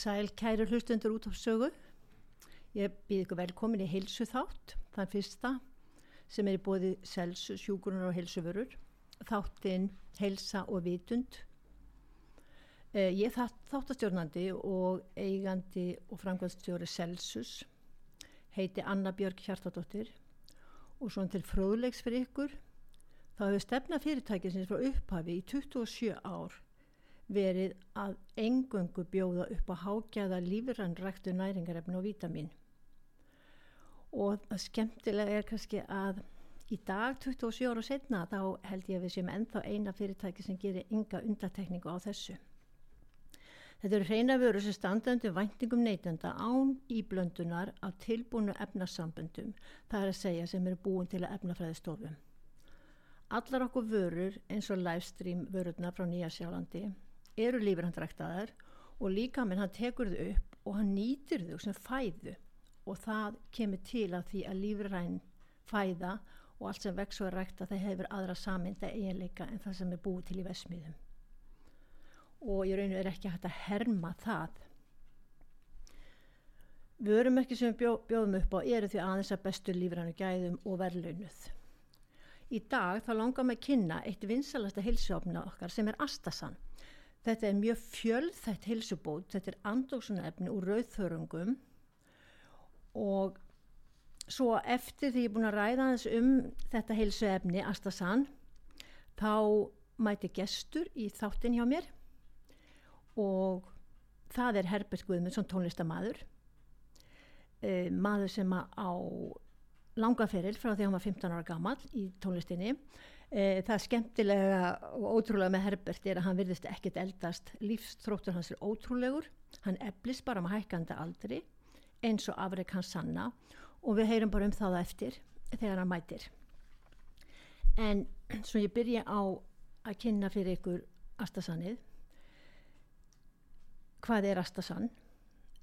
Sæl kæru hlustundur út á sögu. Ég býð ykkur velkomin í heilsu þátt, þann fyrsta sem er í bóði selsu, sjúkurunar og heilsuvörur. Þáttinn heilsa og vitund. Eh, ég er þáttastjórnandi og eigandi og framkvæmstjóri selsus. Heiti Anna Björg Hjartadóttir og svona til fróðlegs fyrir ykkur. Þá hefur stefna fyrirtækisins frá upphafi í 27 ár verið að engöngu bjóða upp á hágæða lífrannræktu næringarefn og vítamin og skemmtilega er kannski að í dag 27 ára setna þá held ég að við séum ennþá eina fyrirtæki sem gerir ynga undatekningu á þessu Þetta eru hreina vöru sem standandi væntingum neytenda án íblöndunar af tilbúinu efnarsamböndum, það er að segja sem eru búin til að efnafræði stofum. Allar okkur vörur eins og livestream vörurna frá Nýja sjálandi eru lífrandræktaðar og líka menn hann tekur þau upp og hann nýtir þau sem fæðu. Og það kemur til að því að lífræn fæða og allt sem vex og er rækta það hefur aðra saminda eiginleika en það sem er búið til í vesmiðum og ég raun og er ekki hægt að herma það. Vörumörki sem við bjó, bjóðum upp á eru því aðeins að bestu lífrannu gæðum og verðlaunuð. Í dag þá langar maður að kynna eitt vinsalasta hilsuofna okkar sem er Astasan Þetta er mjög fjölþætt hilsubót, þetta er andóksunarefni úr rauðþörungum og svo eftir því ég er búin að ræða þess um þetta hilsuefni Astasan þá mæti gestur í þáttin hjá mér. Og það er Herbert Guðmundsson tónlistamadur, e, maður sem á langaferil frá því hann var 15 ára gammal í tónlistinni E, það skemmtilega og ótrúlega með Herbert er að hann virðist ekkert eldast. Lífstróttur hans er ótrúlegur. Hann eblist bara með hækkanda aldri eins og afreg hans sanna. Og við heyrum bara um það eftir þegar hann mætir. En svo ég byrja á að kynna fyrir ykkur Astasanið hvað er Astasan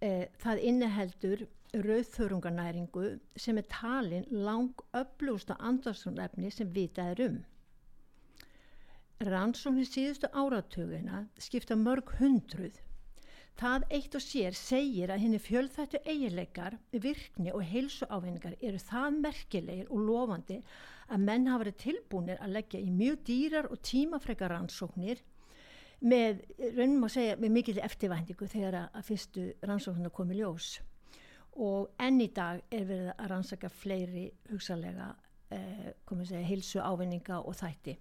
e, það inneheldur rauðþörunganæringu sem er talin lang öflústa andarsunlefni sem vitað er um Rannsóknir síðustu áratugina skipta mörg hundruð. Það eitt og sér segir að henni fjölþættu eiginleikar, virkni og heilsu ávinningar eru það merkilegir og lofandi að menn hafa verið tilbúinir að leggja í mjög dýrar og tímafrekar rannsóknir með, raunum að segja, með mikil eftirvæntingu þegar að fyrstu rannsóknir komi ljós. Og enn í dag er verið að rannsaka fleiri hugsalega eh, segja, heilsu ávinninga og þætti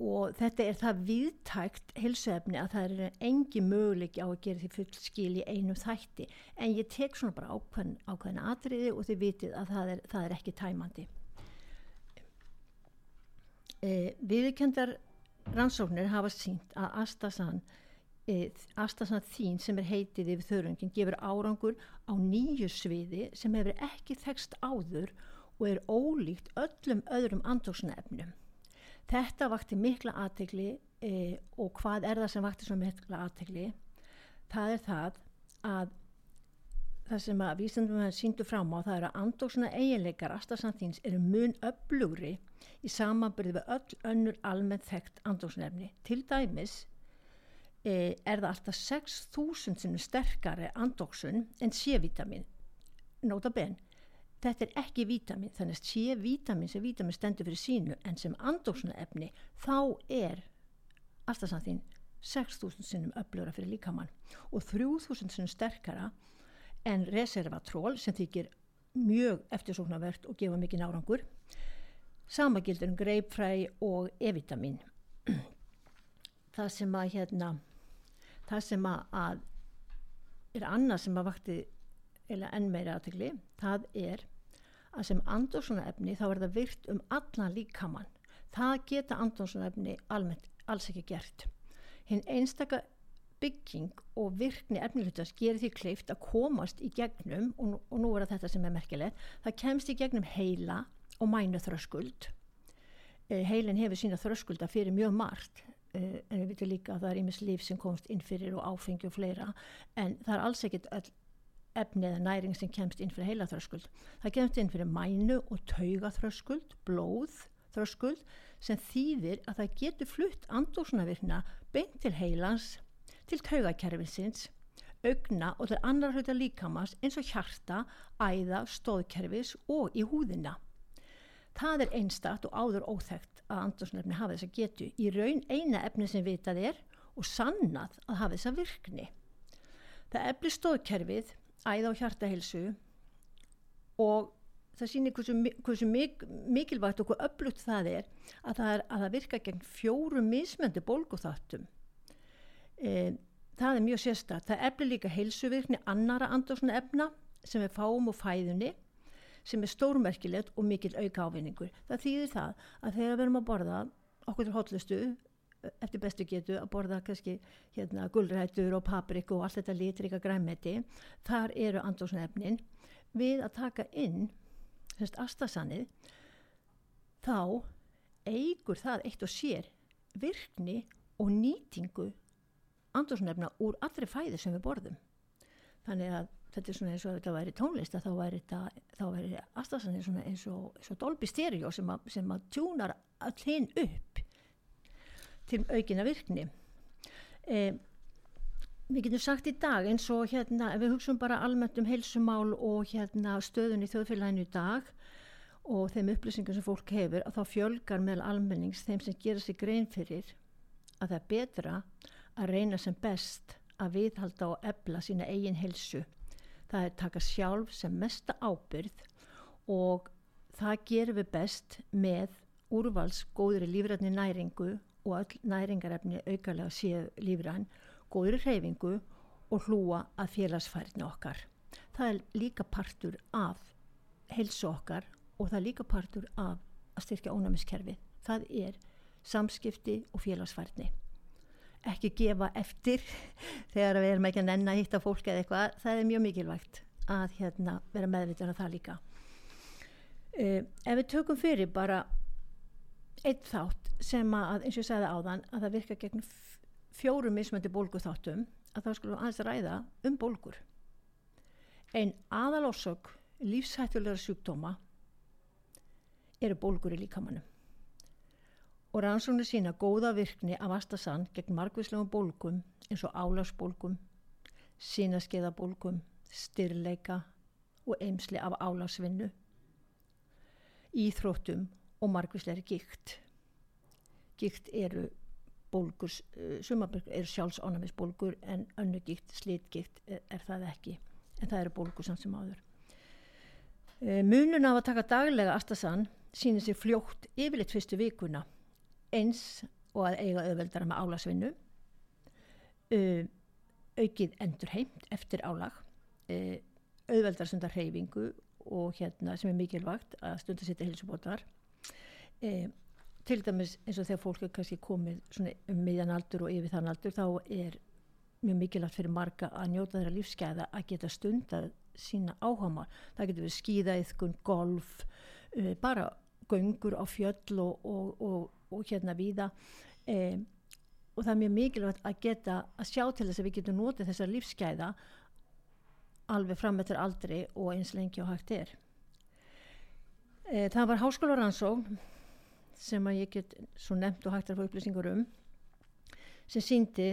og þetta er það viðtækt hilsuefni að það er engi möguleiki á að gera því full skil í einu þætti. En ég tek svona bara ákveðin, ákveðin atriði og þið vitið að það er, það er ekki tæmandi. E, viðkendar rannsóknir hafa sínt að Astasan e, Astasan þín sem er heitið yfir þörungin gefur árangur á nýju sviði sem hefur ekki þekst áður og er ólíkt öllum öðrum andóksnefnum Þetta vakti mikla aðtegli e, og hvað er það sem vakti svo mikla aðtegli? Það er það að það sem að vísendum við síndu fram á það er að andóksuna eiginleikar astasanþýns eru mun öflugri í samanbyrði við öll önnur almennt þekkt andóksnefni. Til dæmis e, er það alltaf 6.000 sem er sterkari andóksun en C-vitamin. Nota benn þetta er ekki vítamin þannig að sé vítamin sem vítamin stendur fyrir sínu en sem andóksuna efni þá er aðstæðsanþín 6.000 sinnum öflura fyrir líkamann og 3.000 sinnum sterkara en reservatról sem þykir mjög eftirsóknarvert og gefa mikið nárangur samagildur um greipfræ og E-vitamin það sem að hérna það sem að, er annað sem að vakti enn meira aðtegli, það er að sem andósuna efni þá er það virt um allan líkamann. Það geta andósuna efni almennt alls ekki gert. Hinn einstaka bygging og virkni efnilutast gerir því kleift að komast í gegnum, og, og nú er þetta sem er merkilegt, það kemst í gegnum heila og mænu þröskuld. Eh, heilin hefur sína þröskulda fyrir mjög margt, eh, en við vitum líka að það er ímis líf sem komst inn fyrir og áfengi og fleira, en það er alls ekkit öll efni eða næring sem kemst inn fyrir heilaþröskuld. Það kemst inn fyrir mænu og taugaþröskuld, blóðþröskuld sem þýðir að það getur flutt andósunavirkna beint til heilans, til taugakerfinsins augna og til annar hluta líkamans eins og hjarta, æða, stóðkerfis og í húðina. Það er einstakt og áður óþægt að andrúsnefni hafa þess að getu í raun eina efni sem vitað er og sannað að hafa þessa virkni. Það efli stóðkerfið, æða og hjartahilsu og það sýnir hversu, hversu mik mikilvægt og hvað öflugt það er að það, er, að það virka gegn fjóru mismöndi bólguþáttum. E, það er mjög sérstætt. Það efli líka heilsuvirkni annara andrúsna efna sem við fáum úr fæðunni sem er stórmerkilegt og mikil auka ávinningur. Það þýðir það að þegar við erum að borða okkur til hotlustu eftir bestu getu að borða kannski hérna gullrættur og papriku og allt þetta litrika græmeti þar eru andósnefnin við að taka inn aðstasannið þá eigur það eitt og sér virkni og nýtingu andósnefna úr allri fæði sem við borðum. Þannig að þetta er svona eins og þetta væri tónlist þá væri væri aðstafsanir svona eins og, og Dolby Stereo sem að, tjúnar allir upp til aukina virkni. Eh, við getum sagt í dag eins og hérna við hugsaum bara almennt um heilsumál og hérna stöðun í þjóðfélaginu í dag og þeim upplýsingum sem fólk hefur að þá fjölgar meðal almennings þeim sem gera sig grein fyrir að það er betra að reyna sem best að viðhalda og ebla sína eigin heilsu. Það er taka sjálf sem mesta ábyrð og það gerum við best með úrvals góðri lífrætni næringu og öll næringarefni aukarlega séu lífræn, góðri reyfingu og hlúa að félagsfærni okkar. Það er líka partur af helsu okkar og það er líka partur af að styrkja ónæmiskerfi. Það er samskipti og félagsfærni ekki gefa eftir þegar við erum ekki að nenn að hitta fólk eða eitthvað, það er mjög mikilvægt að hérna, vera meðvitað af það líka uh, ef við tökum fyrir bara eitt þátt sem að, eins og ég segði áðan að það virka gegn fjórum mismöndi bólgu þáttum að þá skulum aðeins ræða um bólgur. Einn aðalórsök lífshættulegra sjúkdóma eru bólgur í líkamannum og rannsóknir sína góða virkni af astasann gegn margvíslegum bólgum eins og álagsbólgum, sínaskeiðabólgum, styrleika og eimsli af álagsvinnu, íþróttum og margvíslegri gikt. Gikt eru bólgur, eh, sumabölgur eru sjálfsánamisbólgur en önnu gikt, slitgikt er, er það ekki, en það eru bólgur samt sem áður. Eh, Munun af að taka daglega astasann sínir sér fljótt yfirleitt fyrstu vikuna eins og að eiga auðveldara með álagsvinnu uh, aukið endur heimt eftir álag uh, auðveldara stundar hreyfingu og hérna sem er mikilvægt að stundar sitta hilsubótar uh, til dæmis eins og þegar fólk er kannski komið um miðjan aldur og yfir þann aldur þá er mjög mikilvægt fyrir marga að njóta þeirra lífskeiða að geta stundar sína áhama það getur verið skíðaithkun, golf uh, bara göngur á fjöll og, og, og og hérna víða. Eh, og það er mjög mikilvægt að geta að sjá til þess að við getum notið þessar lífsgæða alveg fram með þér aldrei og eins lengi og hægt er. Eh, það var háskólaransókn sem að ég get svo nefnt og hægt að fá upplýsingur um sem síndi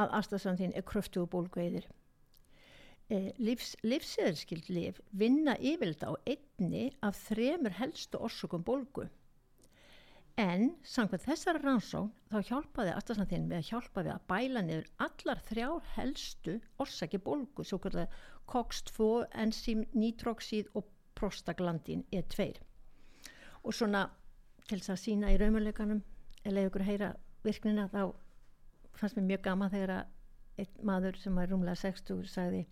að aðstafsandin er kröftu og bólgveiðir eh, livs, livseðilskild liv vinna yfirleita á einni af þremur helstu orsökum bólgu En samkvæmt þessari rannsón þá hjálpaði aðstæðsandinn við að hjálpa við að bæla niður allar þrjár helstu orsaki bólgu, svo kallar COX-2, enzím, nitroxíð og prostaglandín E2. Og svona til þess að sína í raumuleikanum, eða ykkur að heyra virknina, þá fannst mér mjög gama þegar að einn maður sem var rúmlega 60 sagði,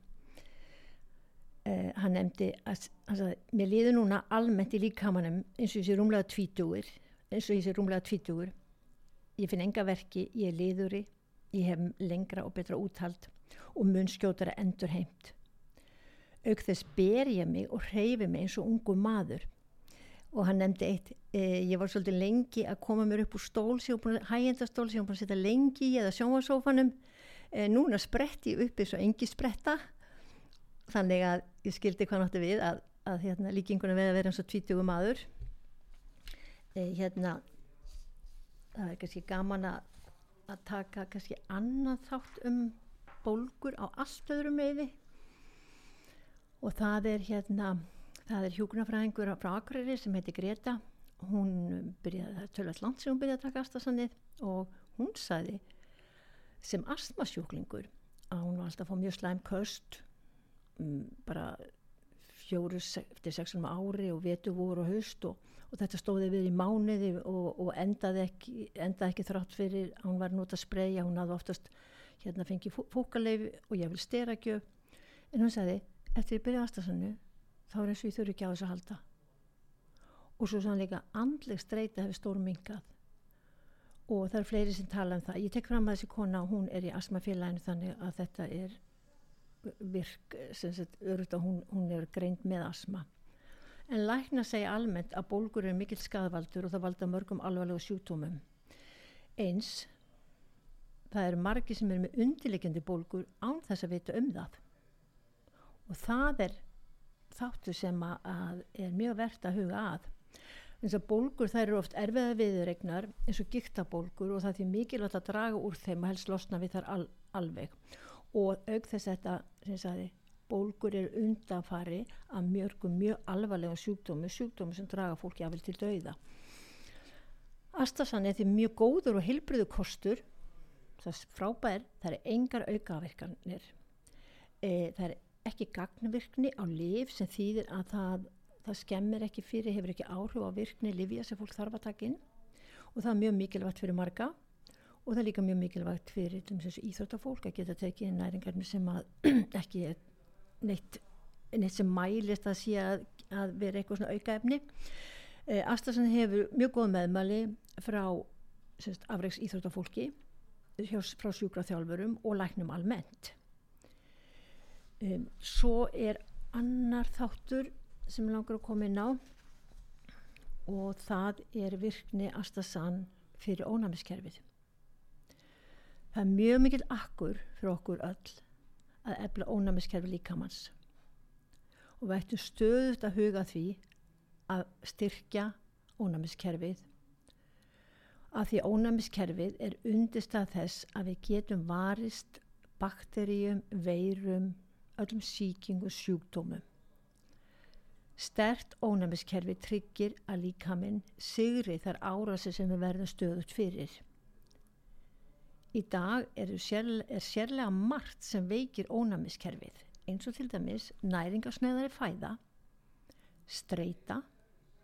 uh, hann nefndi að, að mér líður núna almennt í líkamanum eins og þessi rúmlega tvítúir eins og sé rúmlega tvítugur. Ég finn enga verki, ég er liðuri ég hef lengra og betra úthald og mun skjótara endur heimt auk þess ber ég mig og hreyfi mig eins og ungu maður og hann nefndi eitt eh, ég var svolítið lengi að koma mér upp úr stól hægjendastól sem ég var búin að setja lengi í eða sjónvarsófanum eh, núna spretti ég upp eins og engi spretta þannig að ég skildi hvað náttu við að, að hérna, líkingunum við að vera eins og tvítugum maður. Eh, hérna það er kannski gaman að, að taka kannski annan þátt um bólgur á allt öðrum meði og það er hérna það er hjúkunarfræðingur frá Akureyri sem heitir Greta. Hún byrjaði, tölvægt langt sem hún byrjaði að taka astasannið og hún sagði sem astmasjúklingur að hún var alltaf að fá mjög slæm köst um, bara fjóru eftir sexunum ári og vetu voru og höst og, og þetta stóði við í mánuði og, og endaði ekki, endaði ekki þrátt fyrir að hún var nút að spreja, hún hafði oftast hérna fengið fúkaleif og ég vil stera ekki en hún sagði eftir ég byrjaði aðstafsannu þá er eins og ég þurfi ekki á þess að halda. Og svo sannleika andleg streyta hefur stórum mingað og það er fleiri sem tala um það. Ég tek fram að þessi kona, hún er í asmafélaginu þannig að þetta er virk, sem sagt, örugt að hún, hún er greint með asma en lækna segja almennt að bólgur er mikill skadvaldur og það valda mörgum alvarlegu sjúktómum eins það eru margi sem eru með undirleikjandi bólgur án þess að vita um það. Og það er þáttu sem að er mjög verðt að huga að. Eins og bólgur þær eru oft erfiða viðregnar eins og gíktabólgur og það því mikilvægt að draga úr þeim og helst losna við þar al, alveg. Og auk þess þetta sem sagði bólgur eru undanfari að mjörgum mjög alvarlega sjúkdómi sjúkdómi sem draga fólki afvel til dauða. Astasan er því mjög góður og heilbriðu kostur. Það er frábær, það er engar aukaverkanir. E, það er ekki gagnvirkni á liv sem þýðir að það það skemmir ekki fyrir, hefur ekki áhrif á virkni livja sem fólk þarf að taka inn. Og það er mjög mikilvægt fyrir marga og það er líka mjög mikilvægt fyrir íþróttafólk að geta tekið næringarnir sem ekki er neitt, neitt sem mælist að sé að, að vera eitthvað svona aukaefni. E, Astasan hefur mjög góð meðmæli frá afreiks íþróttafólki frá sjúkra þjálfurum og læknum almennt um, svo er annar þáttur sem langar að koma inn á og það er virkni astasan fyrir ónæmiskerfið. Það er mjög mikil akkur fyrir okkur öll að efla ónæmiskerfi líkamanns og við ættum stöðut að huga því að styrkja ónæmiskerfið af því ónæmiskerfið er undistað þess að við getum varist bakteríum, veirum, öllum síkingu sjúkdómum. Stert ónæmiskerfi tryggir að líkaminn sigri þar árasi sem við verðum stöðut fyrir. Í dag er, sérl, er sérlega margt sem veikir ónæmiskerfið eins og til dæmis næringasnöðari fæða, streyta,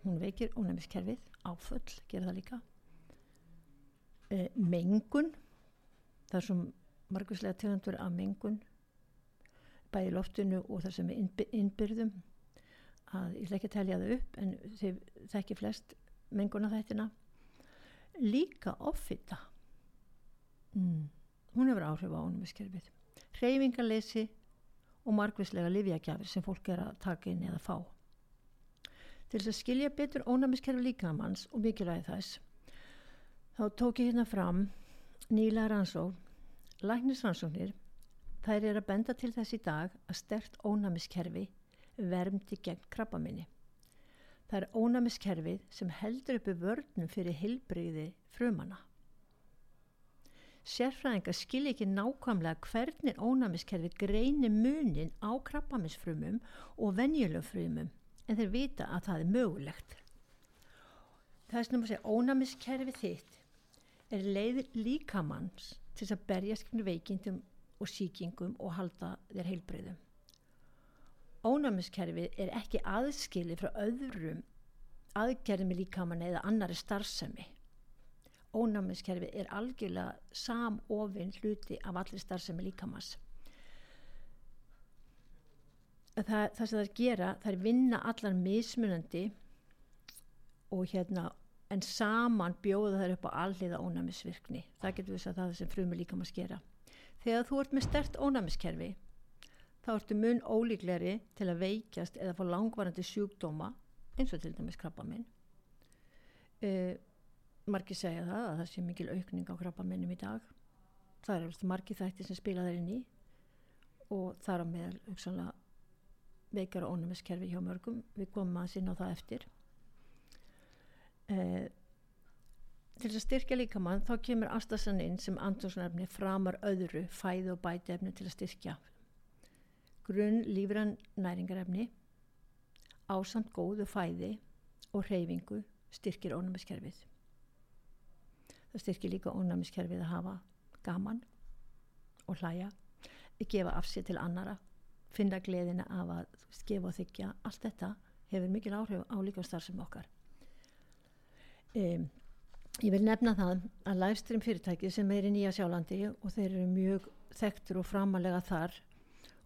hún veikir ónæmiskerfið, áföll, gera það líka, e, mengun, það er svo marguslega tegundur af mengun, bæði loftinu og það sem er innbyrðum, að ég ætla ekki að telja það upp en þeir þekki flest menguna þættina líka offita. Mm. hún hefur áhrif á ónumiskerfið hreyfingarleysi og margvíslega livjagjafir sem fólk er að taka inn eða fá. Til þess að skilja betur ónumiskerfi líkamanns og mikilvægi þess þá tók ég hérna fram nýla rannsók læknisrannsóknir þær er að benda til þess í dag að stert ónumiskerfi vermdi gegn krabbaminni. Það er ónæmiskerfið sem heldur uppi vörnum fyrir hilbreyði frumana. Sérfræðingar skilja ekki nákvæmlega hvernig ónæmiskerfið greinir munin á krabbaminsfrumum og venjulegum frumum en þeir vita að það er mögulegt. Það er sem að segja ónæmiskerfið þitt er leið líkamanns til að berjast veikindum og síkingum og halda þér heilbreyðum ónæmiskerfið er ekki aðskilið frá öðrum aðgerðum í líkamann eða annari starfsemi. Ónæmiskerfið er algjörlega samofinn hluti af allir starfsemi líkamanns það, það sem það er gera það er vinna allar mismunandi og hérna en saman bjóða þær upp á alliða ónæmisvirkni. Það getur við að það sem frumur líkamanns gera þegar þú ert með stert ónæmiskerfi þá ertu mun ólíkleri til að veikjast eða fá langvarandi sjúkdóma eins og til dæmis krabba minn uh, eh, margir segja það að það sé mikil aukning á krabba minnum í dag. Það er alveg margir þætti sem spila þær inn í og þar á meðal hugsanlega veikara ónumiskerfi hjá mörgum. Við komum að sinna á það eftir. Uh, til að styrkja líkamann þá kemur astasan inn sem andrósnefni framar öðru fæðu og bæti efni til að styrkja. Grunn lífran næringarefni ásamt góðu fæði og reyfingu styrkir ónæmiskerfið. Það styrkir líka ónæmiskerfið að hafa gaman og hlæja gefa af sér til annara finna gleðina af að gefa og þykja allt þetta hefur mikil áhrif á líka starfsum okkar. Um, ég vil nefna það að livestream fyrirtæki sem er í Nýja Sjálandi og þeir eru mjög þekktur og framalega þar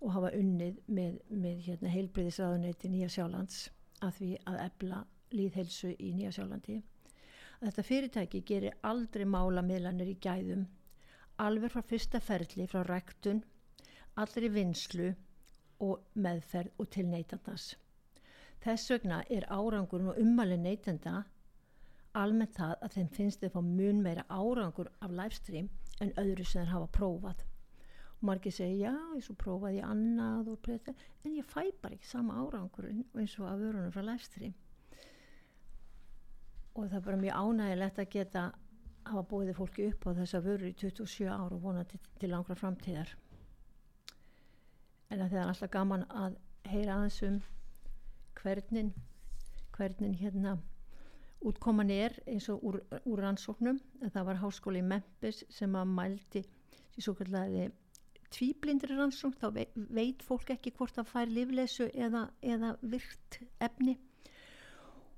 og hafa unnið með, með hérna, heilbriðisraðuneti Nýja Sjálands að því að ebla líðhelsu í Nýja Sjálandi þetta fyrirtæki gerir aldrei mála miðlanir í gæðum alveg frá fyrsta ferli frá rektun allir í vinslu og meðferð og til neytandans. Þess vegna er árangurinn og ummalið neytanda almennt það að þeim finnst þeir fá mun meira árangur af livestream en öðru sem þeir hafa prófað. Og margir segja, já, ég svo prófaði ég annað pröfði, en ég fæ bara ekki sama árangur eins og af vörunum frá livestream. Og það er bara mjög ánægilegt að geta hafa bóðið fólki upp á þessa vöru í 27 ár og vonandi til, til langra framtíðar en það er alltaf gaman að heyra aðeins um hvernig hvernig hérna útkoman er eins og úr, úr rannsóknum það var háskóli í Memphis sem að mældi því svo kallega tvíblindri rannsókn. Þá veit fólk ekki hvort það fær livleysu eða, eða virt efni.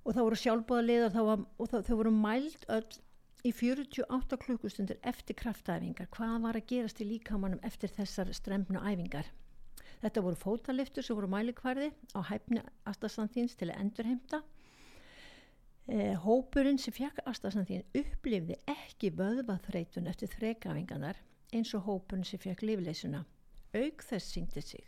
Og það voru sjálfbóðaliðar og það, þau voru mæld öll í 48 klukkustundir eftir kraftæfingar. Hvað var að gerast í líkamannum eftir þessar stremnu æfingar? Þetta voru fótaliftur sem voru mælikvarði á hæfni Astasantíns til að endurheimta. Eh, hópurinn sem fjakk Astasantín upplifði ekki vöðvaþreitun eftir þrekafinganar eins og hópurinn sem fjakk lífleysuna. Auk þess síndi sig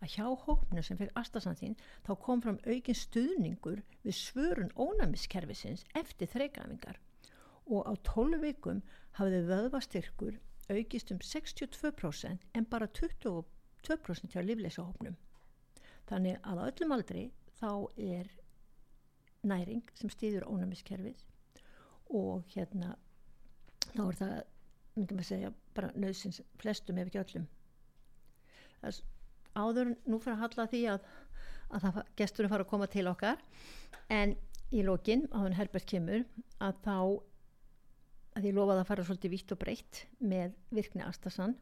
að hjá hópnu sem fekk Astasantín þá kom fram aukin stuðningur við svörun ónæmiskerfisins eftir þrekafingar og á 12 vikum hafði vöðvastyrkur aukist um 62% en bara 20% 2% hjá lífleysahópnum. Þannig að á öllum aldri þá er næring sem stýður ónæmiskerfið og hérna þá er það, myndum að segja, bara nöðsins flestum ef ekki öllum. Er áður nú fyrir að halla því að, að það gesturinn fara að koma til okkar en í lokin, á þann Herbert kemur, að þá að ég lofaði að fara svolítið vitt og breytt með virkni Astasan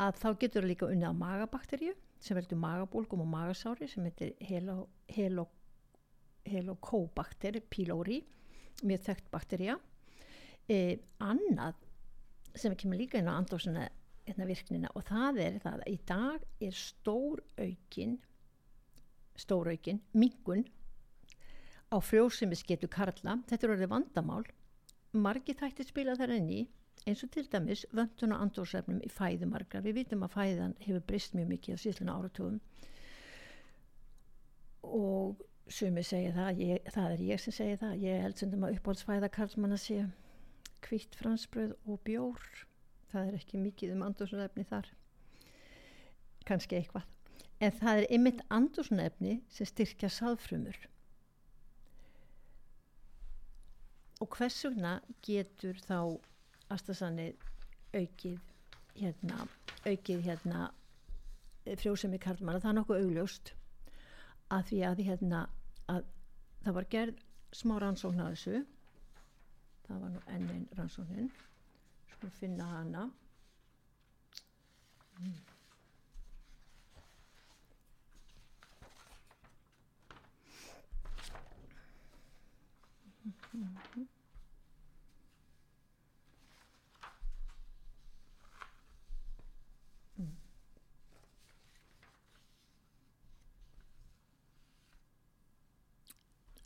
að þá getur það líka unnið á magabakterju sem veldur magabólgum og magasári sem heitir helokóbakter pylori, mjög þekkt bakterja e, annað sem kemur líka inn á andósuna hérna virknina og það er það að í dag er stór aukin stór aukin mingun á frjóðsumisketu karla. Þetta er orðið vandamál. Margi þættir spila þar enni eins og til dæmis vöndun og andórsefnum í fæðumarkar við vitum að fæðan hefur brist mjög mikið á síðluna áratugum. Og sumi segja það ég, það er ég sem segja það. Ég held sem að uppáhaldsfæða karlmann að sé kvitt fransbröð og bjór. Það er ekki mikið um andórsefni þar. Kannski eitthvað. En það er ymitt andórsefni sem styrkja sáðfrumur. Og hvers vegna getur þá Astasanið aukið hérna, aukið hérna frjósemi karlmanna, það er nokkuð augljóst að því að hérna að það var gerð smá rannsókn að þessu. Það var nú ennin rannsóknin. Sko finna hana. Mm.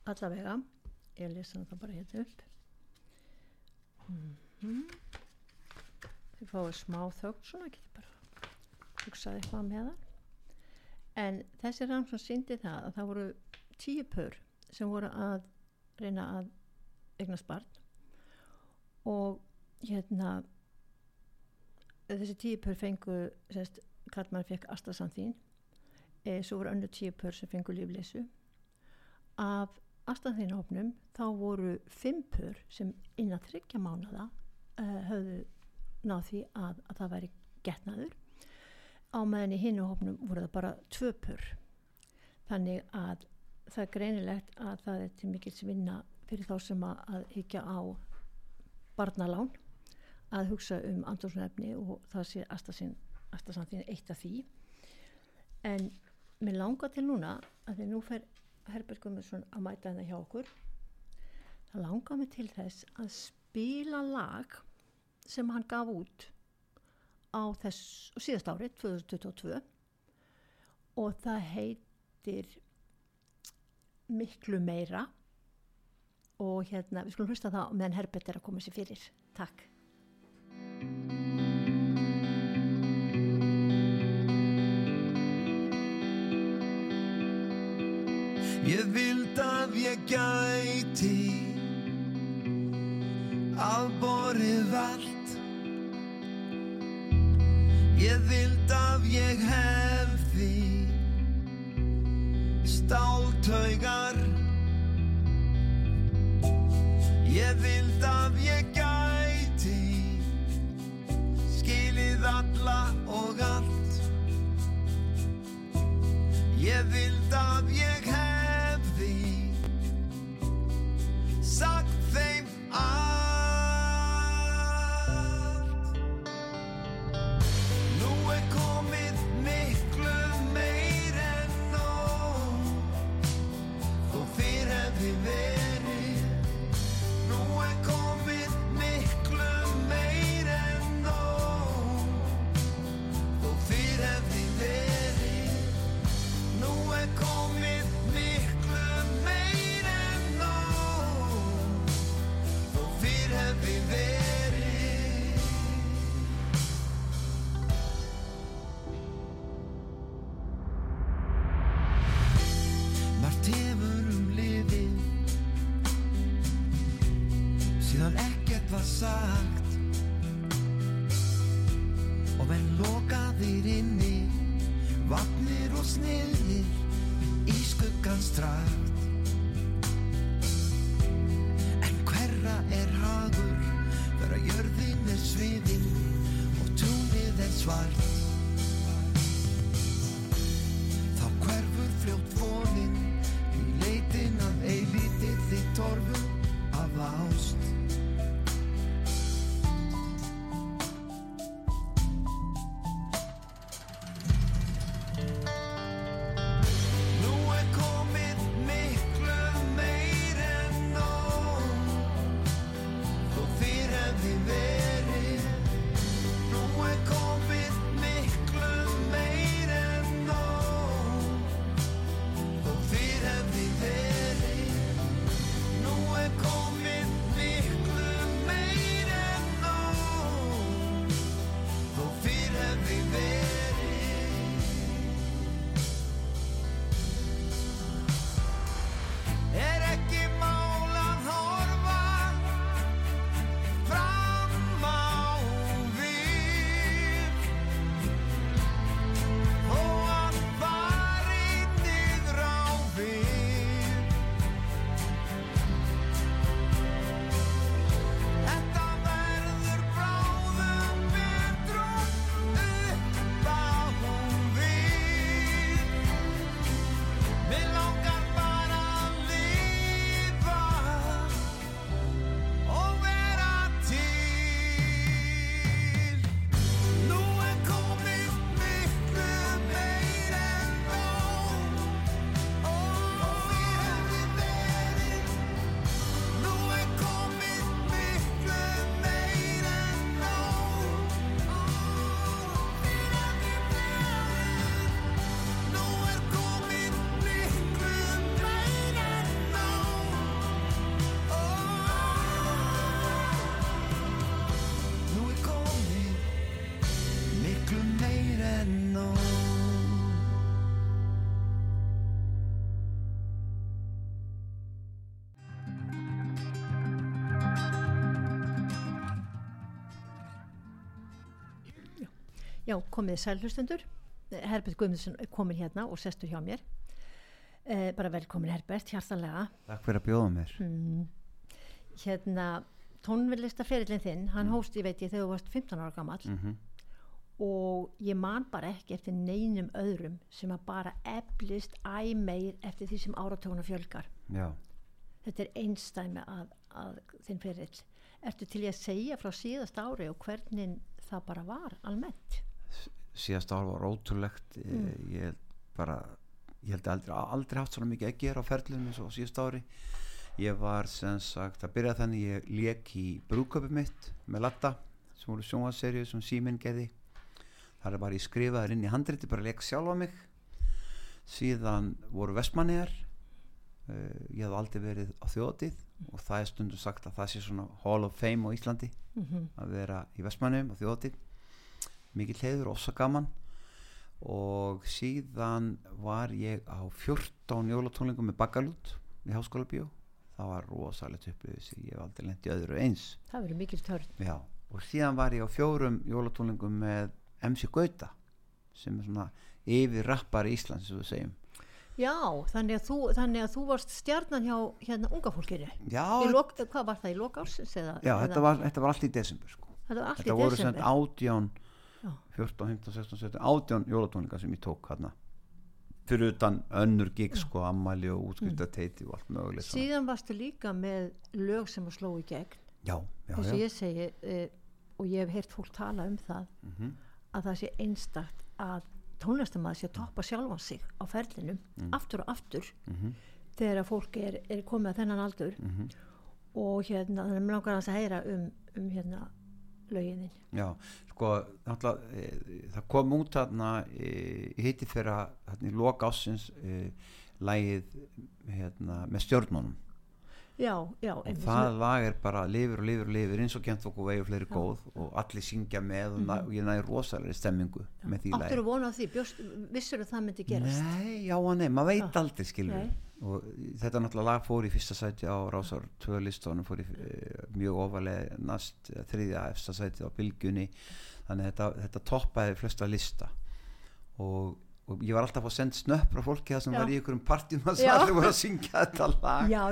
Allavega. Ég lesa það bara hérna upp. Mm -hmm. þið fáið smá þögn svona getur bara hugsaði eitthvað með það en þessi rannsón síndi það að það voru tíu pör sem voru að reyna að eignast barn. Og hérna þessi tíu pör fengu sérst, Karlmann fekk astasanþín e, svo voru önnu tíu pör sem fengu lífleysu af aðstæðinhófnum þá voru fimm pör sem innan þryggja mánada uh, höfðu náð því að, að það væri getnaður. Á meðan í hinnu hófnum voru það bara tvö pör. Þannig að það er greinilegt að það er til mikils vinna fyrir þá sem að, higgja á barnalán að hugsa um andrósnefni og það sé aðstæðsanþín eitt af því. En mér langar til núna að því nú fer Herbert Gummarsson að mæta hennar hjá okkur. Það langar mig til þess að spila lag sem hann gaf út á þess síðast árið 2022 og það heitir miklu meira. Og hérna við skulum hlusta það meðan Herbert er að koma sér fyrir. Takk Vild að ég gæti Alborið allt. Ég vild að ég hefði Já, komið sælhlustendur. Herbert Guðmundsson komin hérna og sestur hjá mér. uh, bara velkomin Herbert, hjartalega Takk fyrir að bjóða mér. mm. hérna tónverlistaferillin þinn, hann Mm. hóst ég veit ég þegar þú varst 15 ára gammal Mm og ég man bara ekki eftir neinum öðrum sem að bara eflist æ meir eftir því sem áratóna fjölgar Já, þetta er einstæmi að, að þinn ferill ertu til ég að segja frá síðast ári og hvernig það bara var almennt síðast ár var ótrúlegt. Mm. Ég bara, ég held aldrei, aldrei haft svona mikið að gera á ferlunum eins og síðast ári. Ég var sem sagt að byrja þannig ég lék í brúköpi mitt með Latta sem voru sjónvaserju sem síminn gerði. Það er bara ég skrifaður inn í handriti, bara lék sjálfa mig. Síðan voru vestmanniðar. Uh, ég hef aldrei verið á þjóðatíð og það er stundum sagt að það sé svona Hall of Fame á Íslandi mm að vera í Vestmannum á þjóðatíð mikið heiður, ósa gaman og síðan var ég á 14 jólatónlingum með Bagalút í Háskóla Bíó það var rosalegt upplifis ég hef aldrei lent í öðru eins það verður mikil törn Já. og síðan var ég á fjórum jólatónlingum með MC Gauta sem er svona yfir rappari Íslands sem við segjum já, þannig að þú, þannig að þú varst stjarnan hjá hérna unga fólkinu Já, Í lok, hvað var það í lok ársins eða, já eða, þetta, var, þetta var allt í desember sko. þetta var allt þetta í voru desember átján Já. 14, 15, 16, 17 átján jólatónleika sem ég tók hérna fyrir utan önnur gig sko ammæli og útskriftateiti og allt mögulegt svona. síðan varstu líka með lög sem að sló í gegn já, já, og já ég segi uh, og ég hef heyrt fólk tala um það Mhm. að það sé einstakt að tónlistamæður sé að toppa sjálfan sig á ferlinum Mm. aftur og aftur Mhm. þegar að fólk er, er komið að þennan aldur Mhm. og hérna þannig að mér langar að heyra um, um hérna lögininn já, sko náttúrulega, e, það kom út þarna e, hitti fyrir að í loka ásins e, lægið hérna, með stjórnunum já, já, og það lag er bara lifir og lifir og lifir eins og kent fólk og vegið fleiri góð og allir syngja með og, næ, og ég næði rosalegri stemmingu með því áttur lagi. að vona á því, bjóst, vissur að það myndi gerast? Nei, já og nei, maður veit Já. aldrei skilur og þetta náttúrulega lag fór í fyrsta sæti á Rásar 2 listónum fór í e, mjög ofalega næst eh, þriðja efsta sæti á bylgjunni. Þannig að þetta, þetta toppaði flesta lista. Og, og ég var alltaf að fá send snöpp frá fólki það sem Já. var í einhverjum partjum að allir voru að syngja þetta lag. Já,